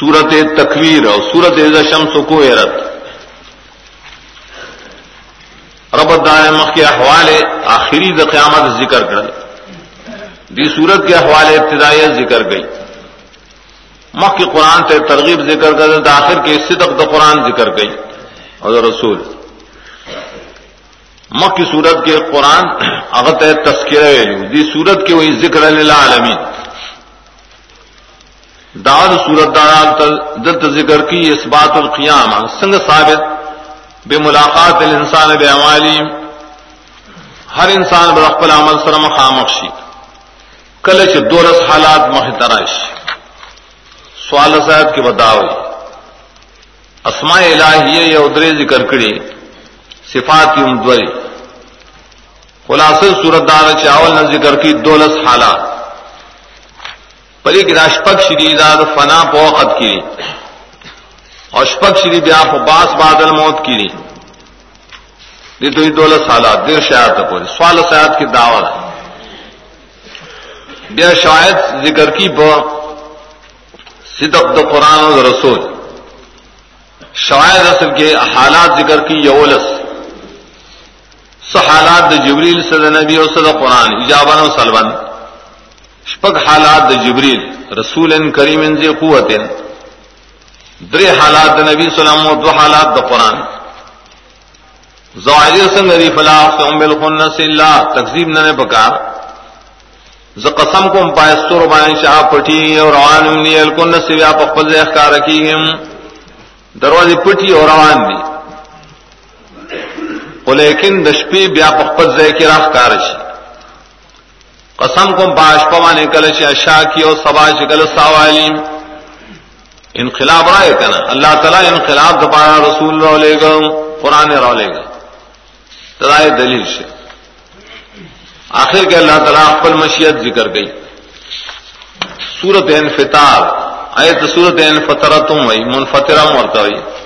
سورت تکویر اور سورت شمس کو رت رب دائمخ کے حوالے آخری د قیامت ذکر کر۔ دی صورت کے حوالے ابتدائی ذکر گئی۔ مخ کے قرآن سے ترغیب ذکر کر داخر کے صدق د قرآن ذکر گئی۔ اور رسول۔ مخ کی صورت کے قرآن اغت تذکر دی صورت کے وہی ذکر اللہ عالمین داد صورت دلت ذکر کی اس بات القیام سنگ ثابت بے ملاقات الانسان بے عمالی ہر انسان برقبل عمل سرم خامخشی کلچ دورس حالات محترش سوال صاحب کی بتاؤ۔ اسماء الہیہ یا ادرے ذکر کری۔ صفات امدوری خلاصل صورت دار چاول نے ذکر کی دولس حالات۔ پری کی اشپک شری داد فنا پوقت کی اور اشپک شری بیا باس بادل موت کی دی تو دولت حالات دیر شاید پوری۔ سوال سیاد کی دعوت۔ بیا شاید ذکر کی ب صدق د قرآن و رسول۔ شاید اصل کے حالات ذکر کی یولس۔ حالات د جبریل صد نبی اور صد قرآن ایجابن و سلبن شپک حالات د جبریل، رسول کریم ان سے قوت در حالات د نبی سلام و دو حالات د قرآن. زواجر سنگ ری فلاح ام بالخنس اللہ تقسیم نہ پکا. ز قسم کو پای پائستور بائیں شاہ پٹھی اور روان الکن سے آپ خپل اخکار رکھی ہم. دروازے پٹھی اور روان دی. لیکن دشپی بیا پخپت زے کی راہ کارش قسم کو باش پوانے کلش اشا کی اور سبا شکل ساوالی۔ انقلاب رائے کنا۔ اللہ تعالیٰ انقلاب دپارا رسول رو لے گا، قرآن رو لے گا۔ ترائے دلیل سے آخر کے اللہ تعالیٰ اقبل مشیت ذکر گئی۔ سورت انفطار۔ آئے تو سورت انفطرتم وئی منفطرم ورتا ہوئی